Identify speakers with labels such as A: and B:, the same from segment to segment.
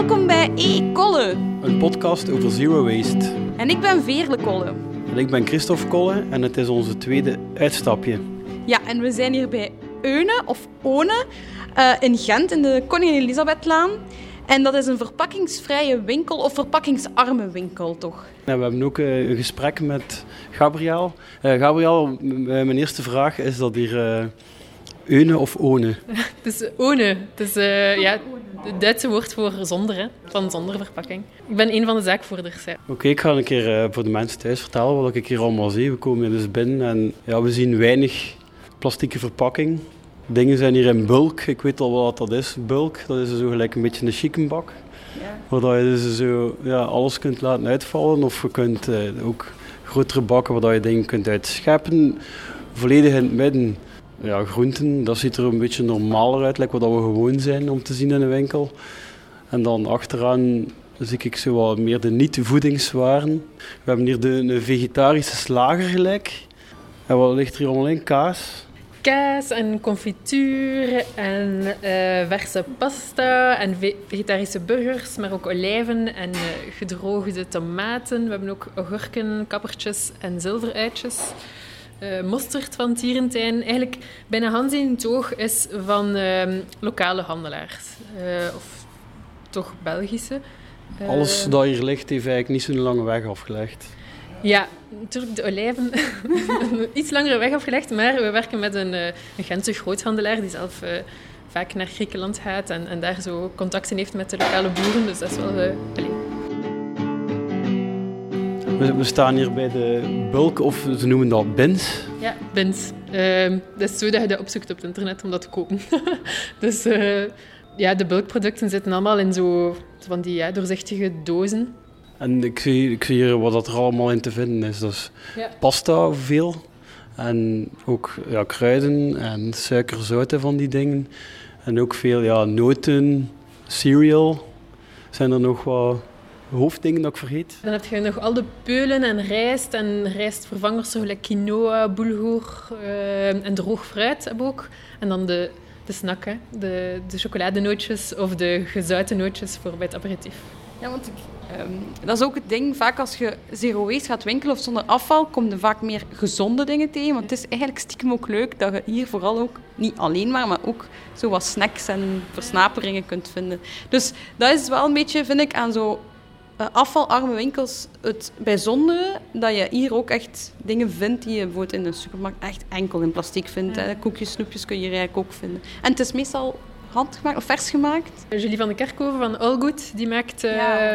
A: Welkom bij E-Kolle.
B: Een podcast over zero waste.
A: En ik ben Veerle Kolle.
B: En ik ben Christophe Kolle en het is onze tweede uitstapje.
A: Ja, en we zijn hier bij Eune, of One, uh, in Gent, in de Koningin Elisabethlaan. En dat is een verpakkingsvrije winkel, of verpakkingsarme winkel, toch?
B: Ja, we hebben ook uh, een gesprek met Gabriel. Uh, Gabriel, mijn eerste vraag is dat hier Eune of One?
C: Het is One. Het is ja, het Duitse woord voor zonder, hè, van zonder verpakking. Ik ben een van de zaakvoerders.
B: Oké, ik ga een keer voor de mensen thuis vertellen wat ik hier allemaal zie. We komen hier dus binnen en ja, we zien weinig plastieke verpakking. Dingen zijn hier in bulk. Ik weet al wat dat is. Bulk, dat is zo gelijk een beetje een chickenbak. Ja. Waar je dus zo ja, alles kunt laten uitvallen. Of je kunt uh, ook grotere bakken waar je dingen kunt uitscheppen. Volledig in het midden. Ja, groenten, dat ziet er een beetje normaler uit, lijkt wat we gewoon zijn om te zien in een winkel. En dan achteraan zie ik zo wat meer de niet-voedingswaren. We hebben hier de, vegetarische slager gelijk. En wat ligt er hier allemaal in? Kaas?
C: kaas en confituur en uh, verse pasta en vegetarische burgers, maar ook olijven en uh, gedroogde tomaten. We hebben ook agurken, kappertjes en zilveruitjes. Uh, mosterd van Tierentuin. Eigenlijk bijna Hans in het oog is van ehm, lokale handelaars. of toch Belgische.
B: Alles dat hier ligt heeft eigenlijk niet zo'n lange weg afgelegd.
C: Ja, natuurlijk de olijven iets langere weg afgelegd, maar we werken met een, een Gentse groothandelaar die zelf vaak naar Griekenland gaat en, en, daar zo contacten heeft met de lokale boeren. Dus dat is wel... Uh,
B: we, we, staan hier bij de bulk, of ze noemen dat bins.
C: Ja, bins. Ehm, dat is zo dat je dat opzoekt op het internet om dat te kopen. dus ja, de bulkproducten zitten allemaal in zo van die ja, doorzichtige dozen.
B: En ik zie, ik zie hier wat er allemaal in te vinden is. Dus pasta veel. En ook ja, kruiden en suikerzouten van die dingen. En ook veel ja, noten, cereal. Zijn er nog wat hoofddingen dat ik vergeet?
C: Dan heb je nog al de peulen en rijst en rijstvervangers zoals quinoa, bulgur uh, en droog fruit hebben ook. En dan de, de snack, De, de chocoladenootjes of de gezouten nootjes voor bij het aperitief.
A: Ja, want ik Ehm, dat is ook het ding, vaak als je zero waste gaat winkelen of zonder afval, kom je vaak meer gezonde dingen tegen. Want het is eigenlijk stiekem ook leuk dat je hier vooral ook, niet alleen maar, maar ook zo wat snacks en versnaperingen kunt vinden. Dus dat is wel een beetje, vind ik, aan zo afvalarme winkels het bijzondere, dat je hier ook echt dingen vindt die je bijvoorbeeld in een supermarkt echt enkel in plastic vindt. Hè. Koekjes, snoepjes kun je hier eigenlijk ook vinden. En het is meestal handgemaakt of vers gemaakt.
C: Julie van de Kerkhoven van Allgood, die maakt... Uh,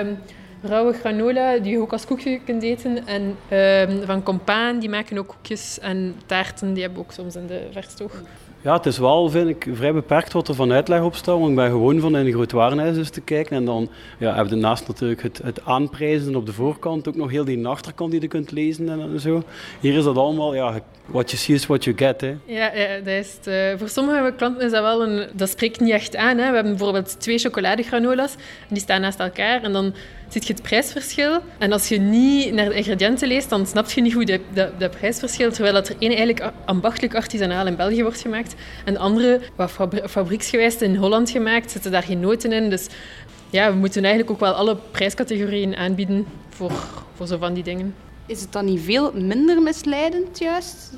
C: rauwe granola die je ook als koekje kunt eten. En uh, van Compaan, die maken ook koekjes en taarten. Die hebben ook soms in de verstoog.
B: Ja, het is wel, vind ik, vrij beperkt wat er van uitleg op staat. Want ik ben gewoon van in een groot warenhuis dus te kijken. En dan ja, heb je naast natuurlijk het, het aanprijzen op de voorkant. Ook nog heel die achterkant die je kunt lezen en zo. Hier is dat allemaal, ja, what you see is what you get. Hè.
C: Ja, ja dat is uh, voor sommige klanten is dat wel een... Dat spreekt niet echt aan. Hè. We hebben bijvoorbeeld twee chocoladegranolas. Die staan naast elkaar. En dan ziet je het prijsverschil. En als je niet naar de ingrediënten leest, dan snap je niet hoe dat, dat, dat prijsverschil... Terwijl dat er één eigenlijk ambachtelijk artisanaal in België wordt gemaakt. En de andere, wat fabrieksgewijs in Holland gemaakt, zitten daar geen noten in. Dus ja, we moeten eigenlijk ook wel alle prijscategorieën aanbieden voor, voor zo van die dingen.
A: Is het dan niet veel minder misleidend juist?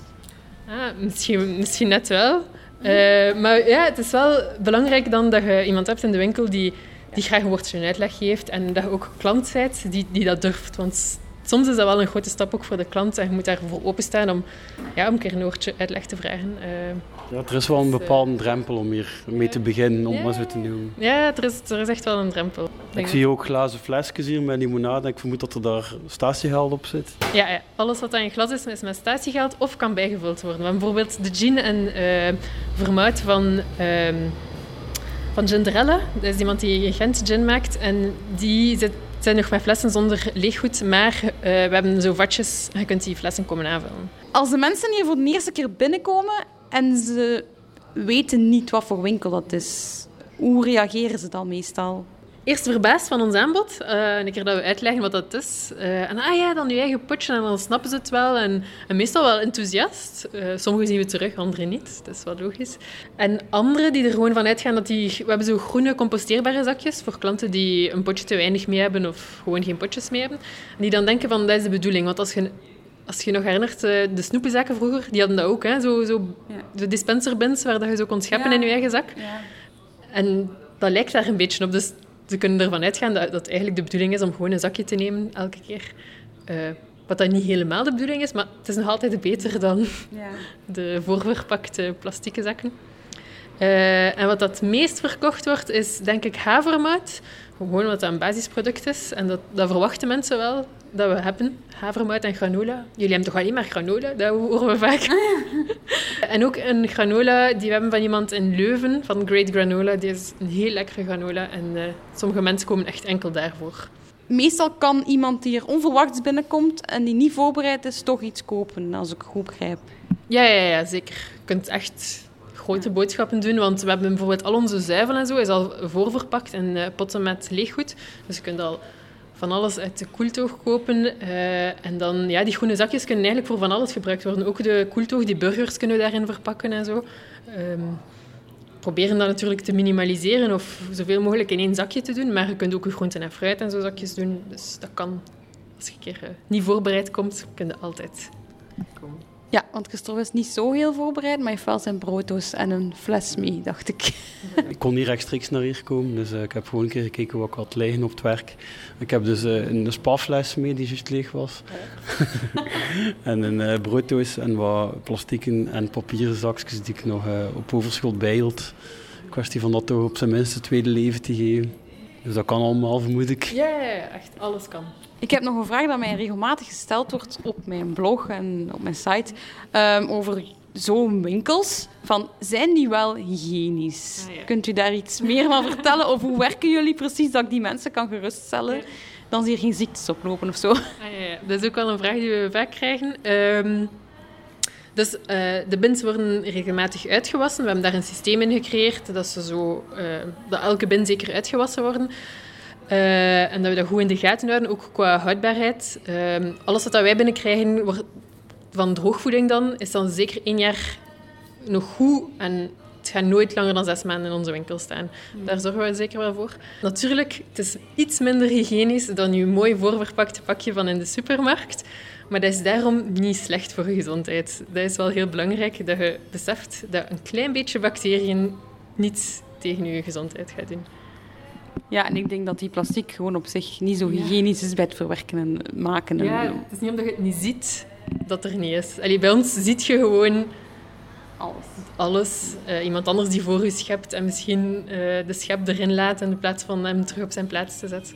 C: Ah, misschien, misschien net wel. Uh, maar ja, het is wel belangrijk dan dat je iemand hebt in de winkel die, die graag een woordje uitleg geeft en dat je ook klant bent die, die dat durft. Want soms is dat wel een grote stap ook voor de klant en je moet daarvoor openstaan om, ja, om een keer een woordje uitleg te vragen. Uh,
B: ja, er is wel een dus, bepaalde drempel om hier mee te beginnen, om maar zo te noemen.
C: Ja, er is, er is echt wel een drempel.
B: Ik zie ook glazen flesjes hier met limonade. Ik vermoed dat er daar statiegeld op zit.
C: Ja, ja. alles wat in glas is, is met statiegeld of kan bijgevuld worden. bijvoorbeeld de gin en uh, vermout van... Uh, van Ginderella. Dat is iemand die Gent gin maakt. En die zit, zijn nog met flessen zonder leeggoed. Maar uh, we hebben zo vatjes. Je kunt die flessen komen aanvullen.
A: Als de mensen hier voor de eerste keer binnenkomen en ze weten niet wat voor winkel dat is. Hoe reageren ze dan meestal?
C: Eerst verbaasd van ons aanbod. Uh, een keer dat we uitleggen wat dat is. Uh, en ah ja, dan je eigen potje. En dan snappen ze het wel. En, en meestal wel enthousiast. Uh, sommigen zien we terug, anderen niet. Dat is wel logisch. En anderen die er gewoon van uitgaan dat die... We hebben zo groene composteerbare zakjes voor klanten die een potje te weinig mee hebben of gewoon geen potjes mee hebben. En die dan denken van, dat is de bedoeling. Want als je als je je nog herinnert, de snoepenzakken vroeger, die hadden dat ook. Hè? Zo, zo ja. De dispenserbins waar dat je zo kon scheppen in je eigen zak. Ja. En dat lijkt daar een beetje op. Dus ze kunnen ervan uitgaan dat, dat eigenlijk de bedoeling is om gewoon een zakje te nemen elke keer. Uh, wat dat niet helemaal de bedoeling is, maar het is nog altijd beter dan ja. de voorverpakte plastieke zakken. Uh, en wat dat meest verkocht wordt, is denk ik havermout. Gewoon wat dat een basisproduct is. En dat, dat verwachten mensen wel dat we hebben. Havermout en granola. Jullie hebben toch alleen maar granola? Dat horen we vaak. en ook een granola die we hebben van iemand in Leuven, van Great Granola. Die is een heel lekkere granola. En uh, sommige mensen komen echt enkel daarvoor.
A: Meestal kan iemand die er onverwachts binnenkomt en die niet voorbereid is, toch iets kopen, als ik goed begrijp.
C: Ja, ja, ja zeker. Je kunt echt grote boodschappen doen. Want we hebben bijvoorbeeld al onze zuivel en zo is al voorverpakt in uh, potten met leeggoed. Dus je kunt al van alles uit de koeltoog kopen. Uh, en dan, ja, die groene zakjes kunnen eigenlijk voor van alles gebruikt worden. Ook de koeltoog, die burgers kunnen we daarin verpakken en zo. Um, proberen dat natuurlijk te minimaliseren of zoveel mogelijk in één zakje te doen. Maar je kunt ook je groenten en fruit en zo zakjes doen. Dus dat kan, als je een keer uh, niet voorbereid komt, kun je altijd.
A: Ja, want Christophe is niet zo heel voorbereid, maar hij heeft wel zijn brooddoos en een fles mee, dacht ik.
B: Ik kon niet rechtstreeks naar hier komen, dus uh, ik heb gewoon een keer gekeken wat ik had liggen op het werk. Ik heb dus uh, een spafles mee die juist leeg was. en een uh, brooddoos en wat plastieken en papieren zakjes die ik nog op overschot bijhield. Kwestie van dat toch op zijn minst het tweede leven te geven. Dus dat kan allemaal, vermoed ik.
C: Ja, ja, ja, echt alles kan.
A: Ik heb nog een vraag dat mij regelmatig gesteld wordt op mijn blog en op mijn site um, over zo'n winkels. Van, zijn die wel hygiënisch? Ah, Kunt u daar iets meer van vertellen? Of hoe werken jullie precies dat ik die mensen kan geruststellen? Dan zie je geen ziektes oplopen of zo. Ah,
C: ja, Dat is ook wel een vraag die we vaak krijgen. Um, dus uh, de bins worden regelmatig uitgewassen. We hebben daar een systeem in gecreëerd dat, ze zo, uh, dat elke bin zeker uitgewassen worden. Uh, en dat we dat goed in de gaten houden, ook qua houdbaarheid. Uh, alles wat wij binnenkrijgen van droogvoeding dan, is dan zeker één jaar nog goed. En het gaat nooit langer dan zes maanden in onze winkel staan. Hmm. Daar zorgen we zeker wel voor. Natuurlijk, het is iets minder hygiënisch dan je mooi voorverpakte pakje van in de supermarkt. Maar dat is daarom niet slecht voor je gezondheid. Dat is wel heel belangrijk dat je beseft dat een klein beetje bacteriën niets tegen je gezondheid gaat doen.
A: Ja, en ik denk dat die plastic gewoon op zich niet zo hygiënisch is bij het verwerken en maken.
C: Ja, het is niet omdat je het niet ziet dat er niet is. Allee, bij ons ziet je gewoon alles. alles. Uh, iemand anders die voor je schept en misschien uh, de schep erin laat in plaats van hem terug op zijn plaats te zetten.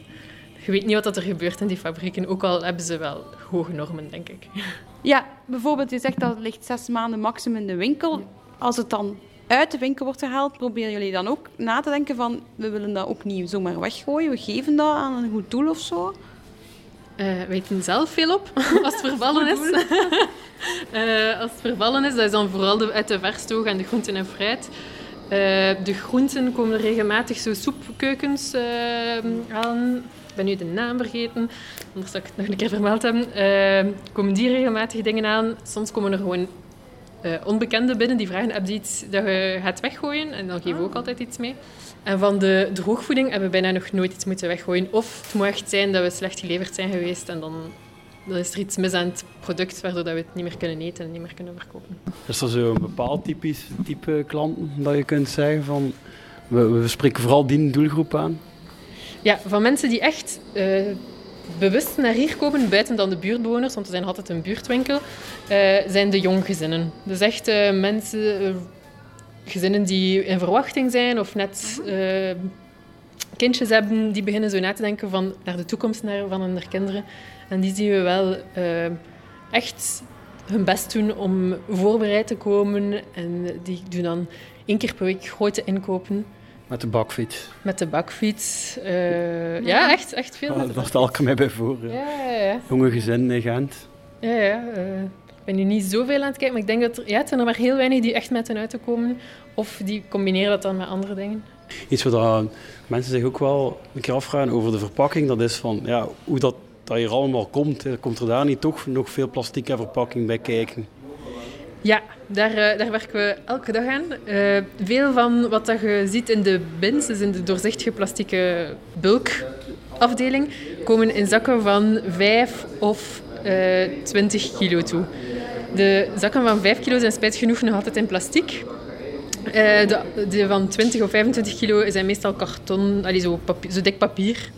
C: Je weet niet wat er gebeurt in die fabrieken, ook al hebben ze wel hoge normen, denk ik.
A: Ja, bijvoorbeeld, je zegt dat het ligt zes maanden maximum in de winkel. Als het dan uit de winkel wordt gehaald, proberen jullie dan ook na te denken van we willen dat ook niet zomaar weggooien, we geven dat aan een goed doel of zo?
C: Uh, wij doen zelf veel op als het vervallen is. uh, als het vervallen is, dat is dan vooral de, uit de verstoog en de groenten en fruit. Uh, de groenten komen regelmatig zo soepkeukens aan. Ik ben nu de naam vergeten, anders zou ik het nog een keer vermeld hebben. komen die regelmatig dingen aan. Soms komen er gewoon uh, onbekenden binnen die vragen: heb je iets dat je gaat weggooien? En dan geven we ook ah. altijd iets mee. En van de droogvoeding hebben we bijna nog nooit iets moeten weggooien. Of het moet echt zijn dat we slecht geleverd zijn geweest en dan, dan is er iets mis aan het product waardoor dat we het niet meer kunnen eten en niet meer kunnen verkopen.
B: Is er zo een bepaald typisch, type klanten dat je kunt zeggen van we, we spreken vooral die doelgroep aan?
C: Ja, van mensen die echt uh, bewust naar hier komen, buiten dan de buurtbewoners, want we zijn altijd een buurtwinkel, uh, zijn de jonggezinnen. Dus echt uh, mensen, uh, gezinnen die in verwachting zijn of net kindjes hebben, die beginnen zo na te denken van, naar de toekomst naar, van hun kinderen. En die zien we wel echt hun best doen om voorbereid te komen. En die doen dan één keer per week grote inkopen.
B: Met de bakfiets.
C: Met de bakfiets. Uh, ja. echt, echt veel.
B: Oh, dat stel ik mij bij voor.
C: Ja, ja, ja.
B: Jonge gezin in Gent.
C: Ja, ja. Uh, ik ben nu niet zoveel aan het kijken, maar ik denk dat er, ja, het zijn er maar heel weinig die echt met een auto komen. Of die combineren dat dan met andere dingen.
B: Iets wat mensen zich ook wel een keer afvragen over de verpakking, dat is van ja, hoe dat, dat hier allemaal komt. Komt er daar niet toch nog veel plastic en verpakking bij kijken?
C: Ja, daar, uh, daar werken we elke dag aan. Uh, veel van wat dat je ziet in de bins, dus in de doorzichtige plastieke bulkafdeling, komen in zakken van 5 of uh, 20 kilo toe. De zakken van 5 kilo zijn spijt genoeg nog altijd in plastic. de, de, van 20 of 25 kilo zijn meestal karton, allee, zo, papier, zo dik papier.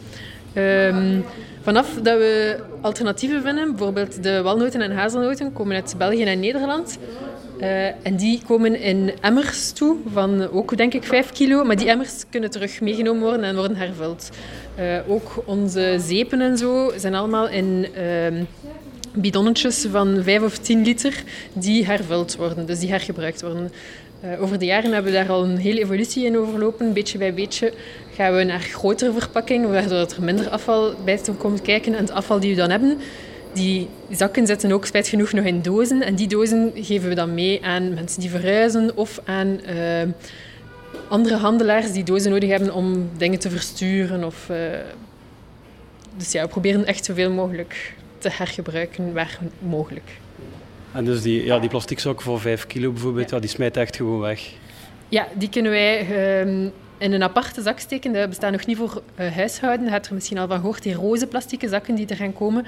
C: Um, vanaf dat we alternatieven vinden, bijvoorbeeld de walnoten en hazelnoten, komen uit België en Nederland. Uh, en die komen in emmers toe, van ook denk ik 5 kilo. Maar die emmers kunnen terug meegenomen worden en worden hervuld. Uh, ook onze zeepen en zo zijn allemaal in uh, bidonnetjes van 5 of 10 liter die hervuld worden, dus die hergebruikt worden. Uh, over de jaren hebben we daar al een hele evolutie in overlopen. Beetje bij beetje gaan we naar grotere verpakkingen, waardoor er minder afval bij komt kijken. En het afval die we dan hebben, die zakken zitten ook spijt genoeg nog in dozen. En die dozen geven we dan mee aan mensen die verhuizen of aan uh, andere handelaars die dozen nodig hebben om dingen te versturen. Of, uh, dus ja, we proberen echt zoveel mogelijk te hergebruiken waar mogelijk.
B: En dus die, ja, die plastic zakken voor 5 kilo bijvoorbeeld, ja. ja die smijt echt gewoon weg?
C: Ja, die kunnen wij uh, in een aparte zak steken. Dat bestaat nog niet voor uh, huishouden. Je hebt er misschien al van gehoord, die roze plastieke zakken die er gaan komen.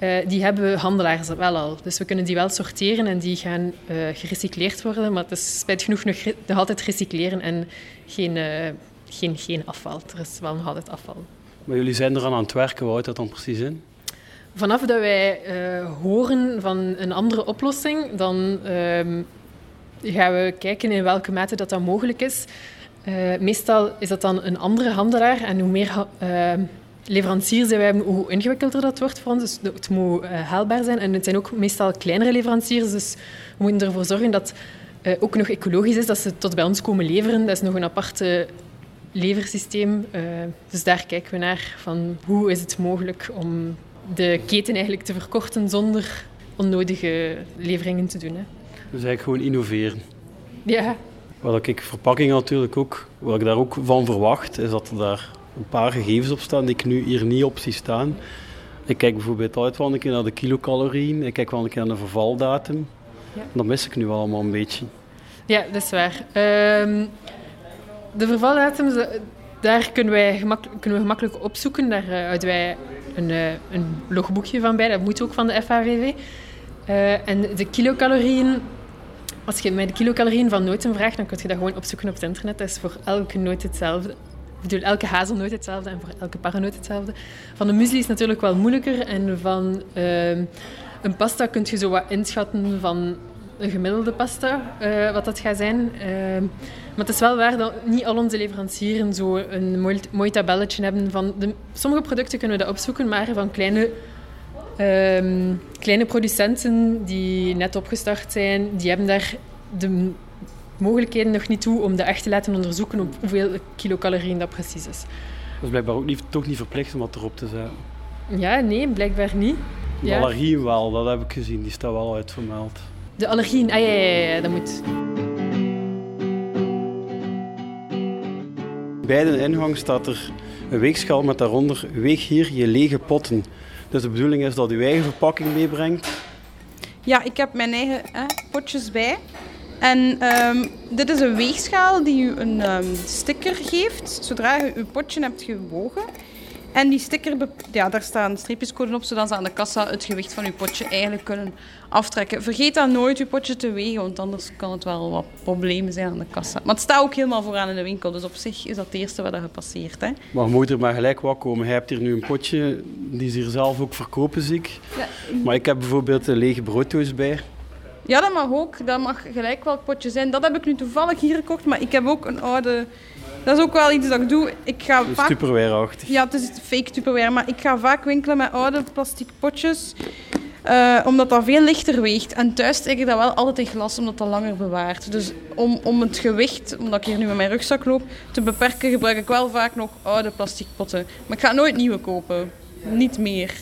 C: Uh, die hebben handelaars wel al. Dus we kunnen die wel sorteren en die gaan uh, gerecycleerd worden. Maar het is spijt genoeg nog, nog altijd recycleren en geen, geen, geen afval. Er is wel nog altijd afval.
B: Maar jullie zijn er aan het werken. Wat houdt dat dan precies in?
C: Vanaf dat wij horen van een andere oplossing, dan ehm, gaan we kijken in welke mate dat dan mogelijk is. Uh, meestal is dat dan een andere handelaar. En hoe meer uh, leveranciers we hebben, hoe ingewikkelder dat wordt voor ons. Dus het moet uh, haalbaar zijn. En het zijn ook meestal kleinere leveranciers. Dus we moeten ervoor zorgen dat het ook nog ecologisch is, dat ze tot bij ons komen leveren. Dat is nog een aparte leversysteem. dus daar kijken we naar. Van hoe is het mogelijk om de keten eigenlijk te verkorten zonder onnodige leveringen te doen. Hè.
B: Dus eigenlijk gewoon innoveren.
C: Ja,
B: wat ik verpakkingen natuurlijk ook, wat ik daar ook van verwacht, is dat er daar een paar gegevens op staan die ik nu hier niet op zie staan. Ik kijk bijvoorbeeld altijd wel een keer naar de kilocalorieën, ik kijk wel een keer naar de vervaldatum. Ja. Dat mis ik nu allemaal een beetje.
C: Ja, dat is waar. Um, de vervaldatum, daar kunnen, wij kunnen we gemakkelijk opzoeken. Daar uh, houden wij een, uh, een logboekje van bij, dat moet ook van de FAVV. Uh, eh, en de kilocalorieën, als je mij de kilocalorieën van noten vraagt, dan kun je dat gewoon opzoeken op het internet. Dat is voor elke noot hetzelfde. Ik bedoel, elke hazelnoot hetzelfde en voor elke paranoot hetzelfde. Van de muesli is natuurlijk wel moeilijker. En van uh, een pasta kun je zo wat inschatten van een gemiddelde pasta, uh, wat dat gaat zijn. Uh, maar het is wel waar dat niet al onze leveranciers zo een mooi, mooi tabelletje hebben. Van de, sommige producten kunnen we dat opzoeken, maar van kleine Um, kleine producenten die net opgestart zijn, die hebben daar de mogelijkheden nog niet toe om de echt te laten onderzoeken op hoeveel kilocalorieën dat precies is.
B: Dat is blijkbaar ook niet, toch niet verplicht om dat erop te zetten?
C: Ja, nee, blijkbaar niet.
B: De ja. allergieën wel, dat heb ik gezien, die staat wel uitvermeld.
C: De allergieën, ah ja, ja, ja, dat moet.
B: Bij de ingang staat er een weegschaal met daaronder weeg hier je lege potten. Dus de bedoeling is dat u eigen verpakking meebrengt?
A: Ja, ik heb mijn eigen potjes bij. En um, dit is een weegschaal die u een um, sticker geeft zodra je uw potje hebt gewogen. En die sticker, ja, daar staan streepjescode op, zodat ze aan de kassa het gewicht van uw potje eigenlijk kunnen aftrekken. Vergeet dan nooit uw potje te wegen, want anders kan het wel wat problemen zijn aan de kassa. Maar het staat ook helemaal vooraan in de winkel, dus op zich is dat het eerste wat er passeert. Hè.
B: Maar moet er maar gelijk wat komen. Hij hebt hier nu een potje, die ze hier zelf ook verkopen, zie ik. Ja. Maar ik heb bijvoorbeeld een lege brooddoos bij.
A: Ja, dat mag ook. Dat mag gelijk welk potje zijn. Dat heb ik nu toevallig hier gekocht, maar ik heb ook een oude dat is ook wel iets dat ik doe. Ik ga
B: vaak... Tupperware-achtig.
A: Ja, het is fake Tupperware. Maar ik ga vaak winkelen met oude plastic potjes. Uh, omdat dat veel lichter weegt. En thuis steek ik dat wel altijd in glas, omdat dat langer bewaart. Dus om, om het gewicht, omdat ik hier nu met mijn rugzak loop, te beperken, gebruik ik wel vaak nog oude plastic potten. Maar ik ga nooit nieuwe kopen. Niet meer.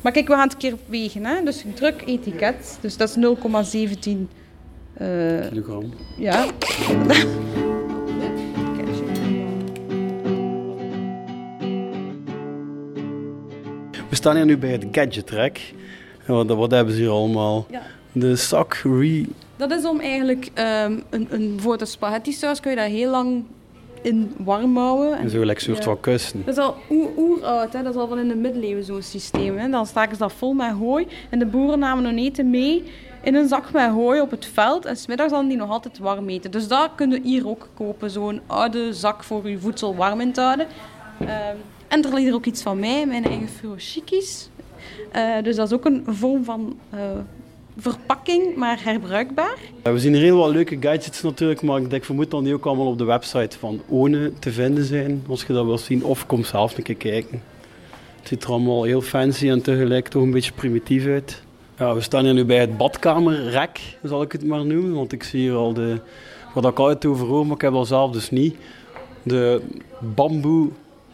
A: Maar kijk, we gaan het een keer wegen. Hè? Dus druk etiket. Dus dat is 0,17 uh,
B: kilogram.
A: Ja.
B: We staan hier nu bij het Gadget Rack. En wat, wat hebben ze hier allemaal?
A: Ja.
B: De zak re...
A: Dat is om eigenlijk ehm, een, een, voor de spaghetti saus kun je dat heel lang in warm houden.
B: En zo een soort
A: Ja.
B: van kussen.
A: Dat is al oer- oeroud, dat is al van in de middeleeuwen zo'n systeem. Hè? Dan staken ze dat vol met hooi en de boeren namen hun eten mee in een zak met hooi op het veld en smiddags dan die nog altijd warm eten. Dus dat kun je hier ook kopen, zo'n oude zak voor je voedsel warm in te houden. Ehm, en er ligt er ook iets van mij, mijn eigen furoshikis. Eh dus dat is ook een vorm van eh, verpakking, maar herbruikbaar.
B: Ja, we zien hier heel wat leuke gadgets natuurlijk, maar ik denk, vermoed dat die ook allemaal op de website van One te vinden zijn. Als je dat wilt zien, of kom zelf een keer kijken. Het ziet er allemaal heel fancy en tegelijk toch een beetje primitief uit. Ja, we staan hier nu bij het badkamerrek, zal ik het maar noemen. Want ik zie hier al de... Wat ik altijd over hoor, maar ik heb dat zelf dus niet. De bamboe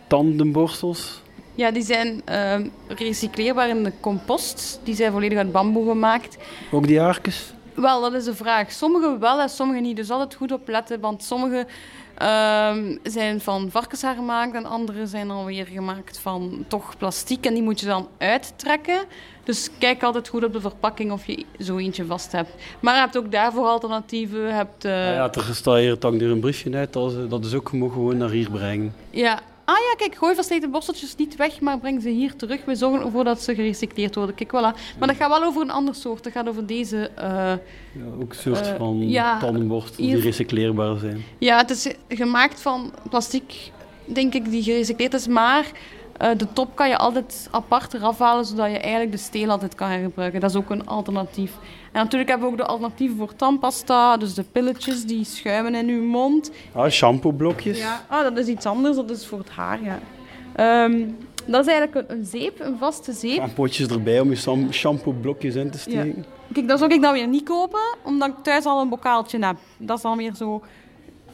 B: tandenborstels.
A: Ja, die zijn ehm, recycleerbaar in de compost. Die zijn volledig uit bamboe gemaakt.
B: Ook die haartjes.
A: Wel, dat is de vraag. Sommige wel en sommige niet. Dus altijd goed opletten, want sommige ehm, zijn van varkenshaar gemaakt en andere zijn alweer gemaakt van toch plastiek en die moet je dan uittrekken. Dus kijk altijd goed op de verpakking of je zo eentje vast hebt. Maar je hebt ook daarvoor alternatieven. Je hebt, eh,
B: Ja, er staat hier, hier een briefje uit, dat is, dat is ook gewoon naar hier brengen.
A: Ja. Ah ja, kijk, gooi versleten borsteltjes niet weg, maar breng ze hier terug. We zorgen ervoor dat ze gerecycleerd worden. Kijk, voilà. Maar dat gaat wel over een ander soort. Dat gaat over deze... eh,
B: Ja, ook een soort
A: Eh,
B: van
A: ja,
B: die recycleerbaar zijn.
A: Ja, het is gemaakt van plastic, denk ik, die gerecycleerd is. Maar eh, de top kan je altijd apart eraf halen, zodat je eigenlijk de steel altijd kan hergebruiken. Dat is ook een alternatief. En natuurlijk hebben we ook de alternatieven voor tandpasta. Dus de pilletjes die schuimen in uw mond.
B: Ah, shampooblokjes.
A: Ja, ah, dat is iets anders. Dat is voor het haar, ja. Ehm, dat is eigenlijk een, zeep, een vaste zeep.
B: En potjes erbij om je shampooblokjes in te steken.
A: Kijk, dat zou ik dan weer niet kopen, omdat ik thuis al een bokaaltje heb. Dat is dan weer zo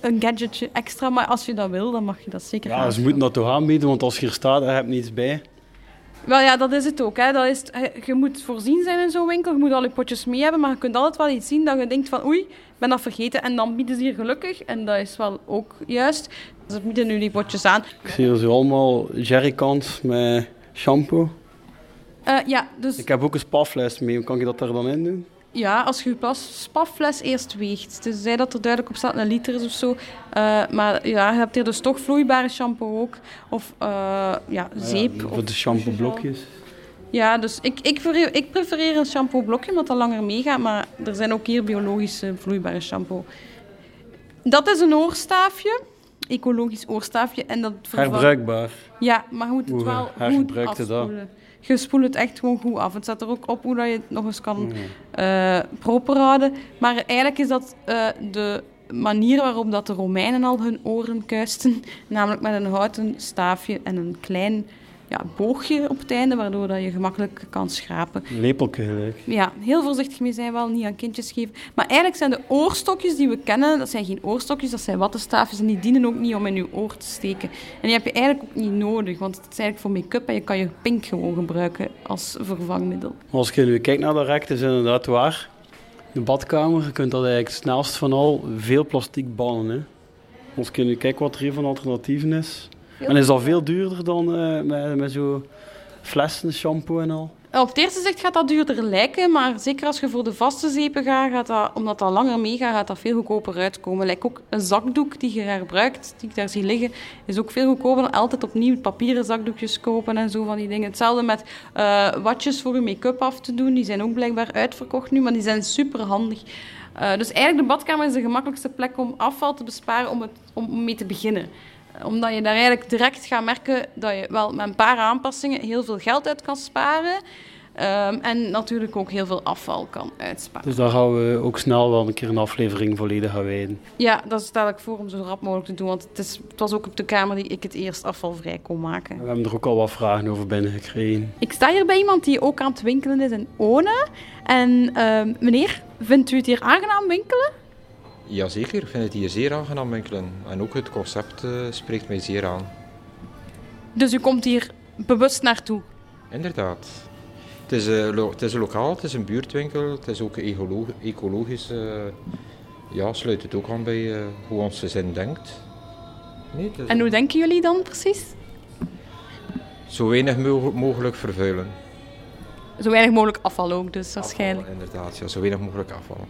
A: een gadgetje extra. Maar als je dat wil, dan mag je dat zeker
B: Ja, ze moeten dat toch aanbieden, want als je hier staat en je hebt niets bij.
A: Wel ja, dat is het ook. Hè. Dat is, het- je moet voorzien zijn in zo'n winkel. Je moet al je potjes mee hebben, maar je kunt altijd wel iets zien dat je denkt van oei, ik ben dat vergeten. En dan bieden ze hier gelukkig, en dat is wel ook juist. Ze bieden nu die potjes aan.
B: Ik zie hier zo allemaal jerrycans met shampoo.
A: Eh, ja, dus
B: Ik heb ook een spafles mee, hoe kan je dat daar dan in doen?
A: Ja, als je je plas- spaffles eerst weegt. Dus zij dat er duidelijk op staat, een liter is of zo. Eh, maar ja, je hebt hier dus toch vloeibare shampoo ook. Of eh, ja, zeep.
B: Ja,
A: of
B: de shampooblokjes.
A: Ja, dus ik, ik, prefereer, ik prefereer een shampoo-blokje, omdat dat langer meegaat. Maar er zijn ook hier biologische vloeibare shampoo. Dat is een oorstaafje. Ecologisch oorstaafje. En dat vervangt-
B: Herbruikbaar.
A: Ja, maar je moet het
B: Hoe
A: wel goed
B: je dat?
A: Je spoelt het echt gewoon goed af. Het staat er ook op hoe dat je het nog eens kan eh, proper houden. Maar eigenlijk is dat eh, de manier waarop dat de Romeinen al hun oren kuisten. Namelijk met een houten staafje en een klein ja, boogje op het einde, waardoor dat je gemakkelijk kan schrapen.
B: Een lepeltje gelijk.
A: Ja, heel voorzichtig mee zijn wel, niet aan kindjes geven. Maar eigenlijk zijn de oorstokjes die we kennen, dat zijn geen oorstokjes, dat zijn wattenstaafjes en die dienen ook niet om in je oor te steken. En die heb je eigenlijk ook niet nodig, want het is eigenlijk voor make-up en je kan je pink gewoon gebruiken als vervangmiddel.
B: Als je nu kijkt naar de rek, is inderdaad waar. De badkamer, je kunt dat eigenlijk snelst van al veel plastic bannen. Hè. Als je nu kijkt wat er hier van alternatieven is. En is dat veel duurder dan eh, met, met zo'n flessen, shampoo en al?
A: Op het eerste zicht gaat dat duurder lijken, maar zeker als je voor de vaste zeepen gaat, gaat dat, omdat dat langer meegaat, gaat dat veel goedkoper uitkomen. Lijkt ook een zakdoek die je herbruikt, die ik daar zie liggen, is ook veel goedkoper dan altijd opnieuw papieren zakdoekjes kopen en zo van die dingen. Hetzelfde met eh, watjes voor je make-up af te doen, die zijn ook blijkbaar uitverkocht nu, maar die zijn super handig. Eh, dus eigenlijk de badkamer is de gemakkelijkste plek om afval te besparen om, het, om mee te beginnen omdat je daar eigenlijk direct gaat merken dat je wel met een paar aanpassingen heel veel geld uit kan sparen. Ehm, en natuurlijk ook heel veel afval kan uitsparen.
B: Dus daar gaan we ook snel wel een keer een aflevering volledig aan wijden.
A: Ja, dat stel ik voor om zo rap mogelijk te doen. Want het, is, het was ook op de kamer die ik het eerst afvalvrij kon maken.
B: We hebben er ook al wat vragen over binnengekregen.
A: Ik sta hier bij iemand die ook aan het winkelen is in One. En ehm, meneer, vindt u het hier aangenaam winkelen?
D: Jazeker, ik vind het hier zeer aangenaam winkelen. En ook het concept eh, spreekt mij zeer aan.
A: Dus u komt hier bewust naartoe.
D: Inderdaad. Het is, eh, het is een lokaal, het is een buurtwinkel, het is ook ecolo- ecologisch. eh, ja, sluit het ook aan bij hoe onze zin denkt. Nee, is
A: En hoe denken jullie dan precies?
D: Zo weinig mo- mogelijk vervuilen.
A: Zo weinig mogelijk afval ook, dus waarschijnlijk.
D: Afval, inderdaad, ja, zo weinig mogelijk afval.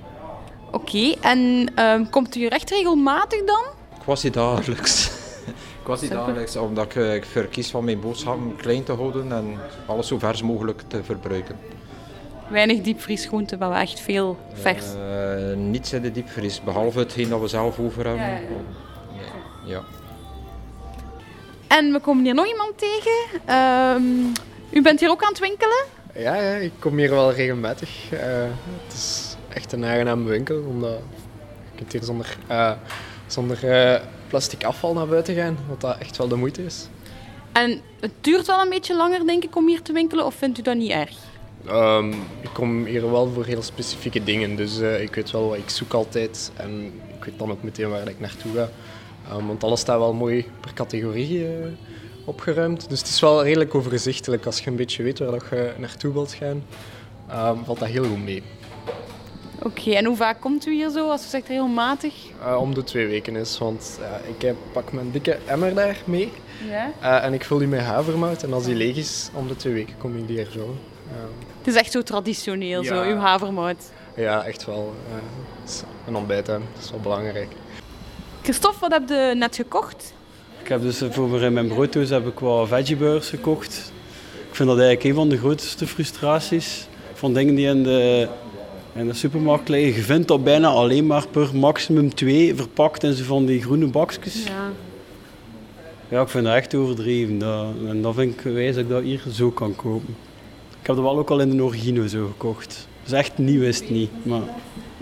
A: Oké, en ehm, komt u recht regelmatig dan?
D: Quasi dagelijks. Quasi dagelijks, omdat ik, eh, ik verkies van mijn boodschappen klein te houden en alles zo vers mogelijk te verbruiken.
A: Weinig diepvriesgroenten, maar wel echt veel vers.
D: Eh, niets in de diepvries, behalve hetgeen dat we zelf over hebben.
A: Ja, ja,
D: Nee, ja.
A: En we komen hier nog iemand tegen. Ehm, u bent hier ook aan het winkelen?
E: Ja, ja, ik kom hier wel regelmatig. Eh, het is echt een aangename winkel, omdat je kunt hier zonder, eh, zonder eh, plastic afval naar buiten gaan, wat dat echt wel de moeite is.
A: En het duurt wel een beetje langer, denk ik, om hier te winkelen, of vindt u dat niet erg?
E: Ehm, ik kom hier wel voor heel specifieke dingen, dus eh, ik weet wel wat ik zoek altijd en ik weet dan ook meteen waar ik naartoe ga. Ehm, want alles staat wel mooi per categorie opgeruimd, dus het is wel redelijk overzichtelijk. Als je een beetje weet waar je naartoe wilt gaan, ehm, valt dat heel goed mee.
A: Oké, en hoe vaak komt u hier zo, als u zegt regelmatig?
E: Eh, om de twee weken is, want ja, ik heb, pak mijn dikke emmer daar mee
A: Ja.
E: eh, en ik vul die met havermout en als die leeg is, om de twee weken kom ik die hier zo. Ehm,
A: Het is echt zo traditioneel, zo, uw havermout.
E: ja, echt wel. eh, een ontbijt, hè. dat is wel belangrijk.
A: Christophe, wat heb je net gekocht?
B: Ik heb dus voor in mijn brooddoos heb ik wat veggieburgers gekocht. Ik vind dat eigenlijk een van de grootste frustraties van dingen die in de, in de supermarkt liggen. Je vindt dat bijna alleen maar per maximum twee verpakt in zo van die groene bakjes.
A: Ja.
B: Ja, ik vind dat echt overdreven. Dat, en dat vind ik wijs dat ik dat hier zo kan kopen. Ik heb dat wel ook al in de Origino zo gekocht. Dus echt nieuw is het niet. Maar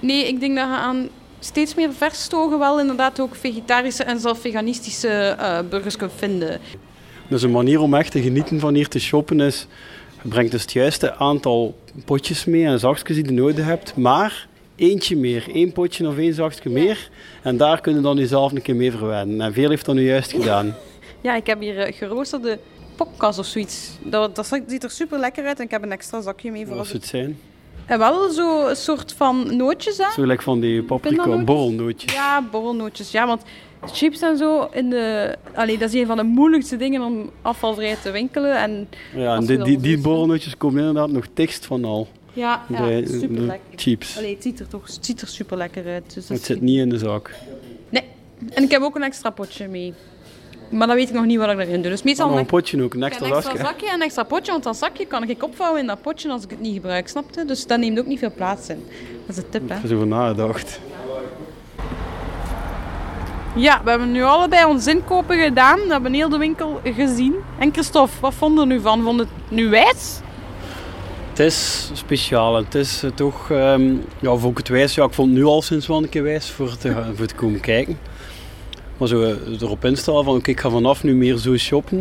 A: Nee, ik denk dat je aan steeds meer verstogen wel inderdaad ook vegetarische en zelfs veganistische eh, burgers kunt vinden.
B: Dus een manier om echt te genieten van hier te shoppen is... Brengt dus het juiste aantal potjes mee en zakjes die je nodig hebt. Maar eentje meer. één potje of één zakje meer. En daar kun je dan jezelf een keer mee verwennen. En veel heeft dat nu juist gedaan.
A: Ja, ik heb hier eh, geroosterde popkas of zoiets. Dat, dat ziet er super lekker uit en ik heb een extra zakje mee voor
B: Wat
A: als
B: zou het zijn?
A: En wel zo een soort van nootjes, hè?
B: Zo gelijk van die paprika borrelnootjes.
A: Ja, borrelnootjes. Ja, want chips en zo, in de... Allee, dat is een van de moeilijkste dingen om afvalvrij te winkelen. En
B: Ja, en die, die, die borrelnootjes komen inderdaad nog tekst van al.
A: ja, ja
B: de,
A: super
B: de
A: lekker.
B: chips.
A: Allee, het ziet er toch het ziet er super lekker uit. Dus
B: Het zit niet in de zak.
A: Nee. En ik heb ook een extra potje mee. Maar dan weet ik nog niet wat ik erin doe. Dus meestal
B: Nog een potje ook, een
A: een
B: extra
A: extra
B: zakje.
A: zakje en een extra potje. Want dat zakje kan ik opvouwen in dat potje als ik het niet gebruik, snapte? Dus dat neemt ook niet veel plaats in. Dat is een tip, hè?
B: Ik heb zo over nagedacht.
A: Ja, we hebben nu allebei ons inkopen gedaan. We hebben heel de winkel gezien. En Christophe, wat vonden we nu van? Vond het nu wijs?
B: Het is speciaal. Het is eh, toch, ehm, ja, vond ik het wijs. Ja, ik vond het nu al sinds wel een keer wijs voor te, voor te komen kijken. Maar zo eh, erop instellen van, oké, ik ga vanaf nu meer zo shoppen.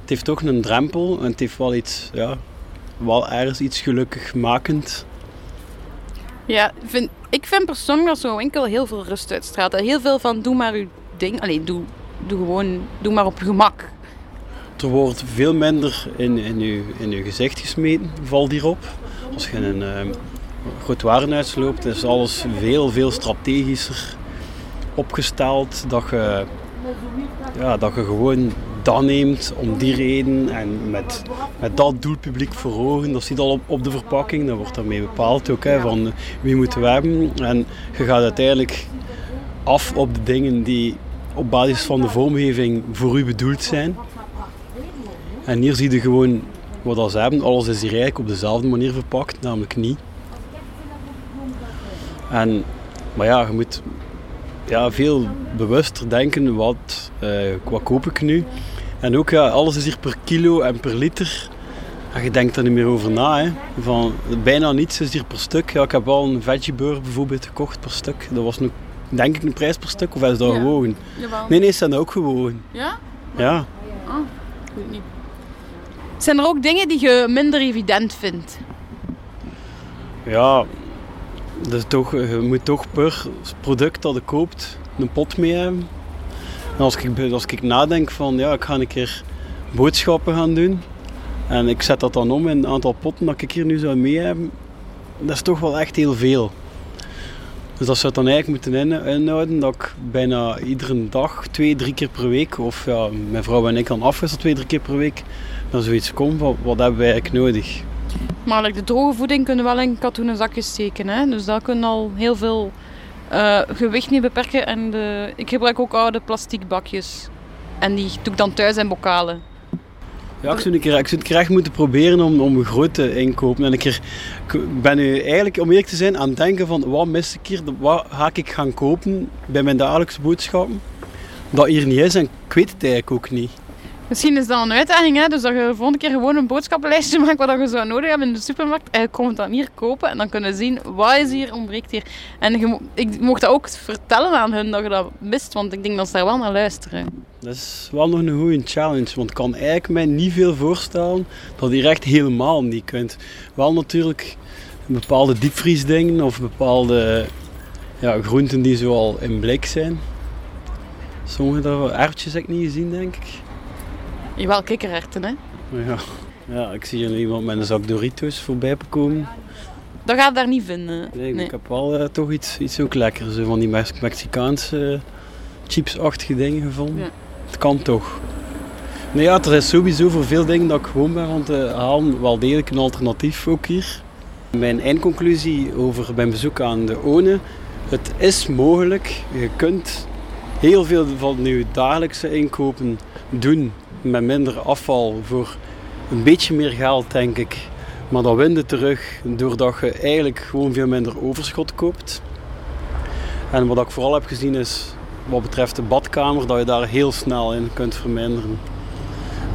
B: Het heeft toch een drempel en het heeft wel iets, ja, wel ergens iets gelukkig makend.
A: Ja, vind, ik vind persoonlijk dat zo'n winkel heel veel rust uitstraalt. Heel veel van doe maar uw ding. Allee, doe, doe gewoon, doe maar op je gemak.
B: Er wordt veel minder in, in, uw, in uw gezicht gesmeten, valt hierop. Als je een groot warenhuis loopt, is alles veel, veel strategischer opgesteld. Dat je, ja, dat je gewoon dat neemt om die reden en met, met dat doelpubliek voor ogen. Dat zit al op, op de verpakking, dat wordt daarmee bepaald ook, hè, van wie moeten we hebben. En je gaat uiteindelijk af op de dingen die op basis van de vormgeving voor u bedoeld zijn. En hier zie je gewoon wat ze hebben. Alles is hier eigenlijk op dezelfde manier verpakt, namelijk niet. En, maar ja, je moet ja, veel bewuster denken, wat, eh, wat koop ik nu? En ook, ja, alles is hier per kilo en per liter. En je denkt er niet meer over na. Hè. Van, bijna niets is hier per stuk. Ja, ik heb wel een veggieburger bijvoorbeeld gekocht per stuk. Dat was nu, denk ik een prijs per stuk, of is dat
A: Ja. Jawel.
B: Nee, nee, ze zijn dat ook gewoon.
A: Ja?
B: Ja.
A: Weet niet. Zijn er ook dingen die je minder evident vindt?
B: Ja, dus toch, je moet toch per product dat je koopt een pot mee hebben. Als ik, als ik nadenk van ja, ik ga een keer boodschappen gaan doen en ik zet dat dan om in een aantal potten dat ik hier nu zou mee hebben, dat is toch wel echt heel veel. Dus dat zou dan eigenlijk moeten in, inhouden dat ik bijna iedere dag, twee, drie keer per week, of ja, mijn vrouw en ik dan afwisselen twee, drie keer per week, dan zoiets komt van wat hebben wij eigenlijk nodig.
A: Maar like, de droge voeding kunnen we wel in katoenen zakjes steken. Hè? Dus dat kunnen al heel veel uh, gewicht mee beperken. En de, ik gebruik ook oude plastic bakjes. En die doe ik dan thuis in bokalen.
B: Ja, ik zou, een keer, ik zou keer echt moeten proberen om, om een grote inkopen. En ik ben nu eigenlijk, om eerlijk te zijn, aan het denken van wat mis ik hier, wat ga ik gaan kopen bij mijn dagelijkse boodschappen. Dat hier niet is en ik weet het eigenlijk ook niet.
A: Misschien is dat een uitdaging, hè? dus dat je de volgende keer gewoon een boodschappenlijstje maakt wat je zo nodig hebt in de supermarkt. En je komt dan hier kopen en dan kunnen zien wat is hier, ontbreekt hier. En ik mocht dat ook vertellen aan hun dat je dat mist, want ik denk dat ze daar wel naar luisteren.
B: Dat is wel nog een goede challenge, want ik kan eigenlijk mij niet veel voorstellen dat je echt helemaal niet kunt. Wel natuurlijk bepaalde diepvriesdingen of bepaalde ja, groenten die zo al in blik zijn. Sommige erwtjes heb ik niet gezien, denk ik.
A: Jawel, kikkererwten, hè?
B: Ja. ja, ik zie hier iemand met een zak Doritos voorbij komen.
A: Dat gaat daar niet vinden.
B: Nee, ik heb wel uh, toch iets, iets ook lekkers. Van die Mexicaanse chipsachtige dingen gevonden. Ja. Het kan toch. Nee, ja, er is sowieso voor veel dingen dat ik gewoon ben want te halen wel degelijk een alternatief ook hier. Mijn eindconclusie over mijn bezoek aan de ONE. Het is mogelijk. Je kunt heel veel van je dagelijkse inkopen doen met minder afval voor een beetje meer geld, denk ik. Maar dat wint terug doordat je eigenlijk gewoon veel minder overschot koopt. En wat ik vooral heb gezien is, wat betreft de badkamer, dat je daar heel snel in kunt verminderen.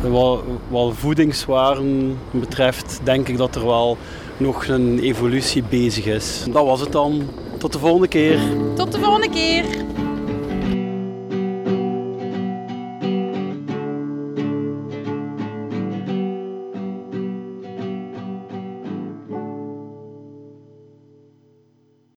B: Wat, wat voedingswaren betreft, denk ik dat er wel nog een evolutie bezig is. Dat was het dan. Tot de volgende keer.
A: Tot de volgende keer.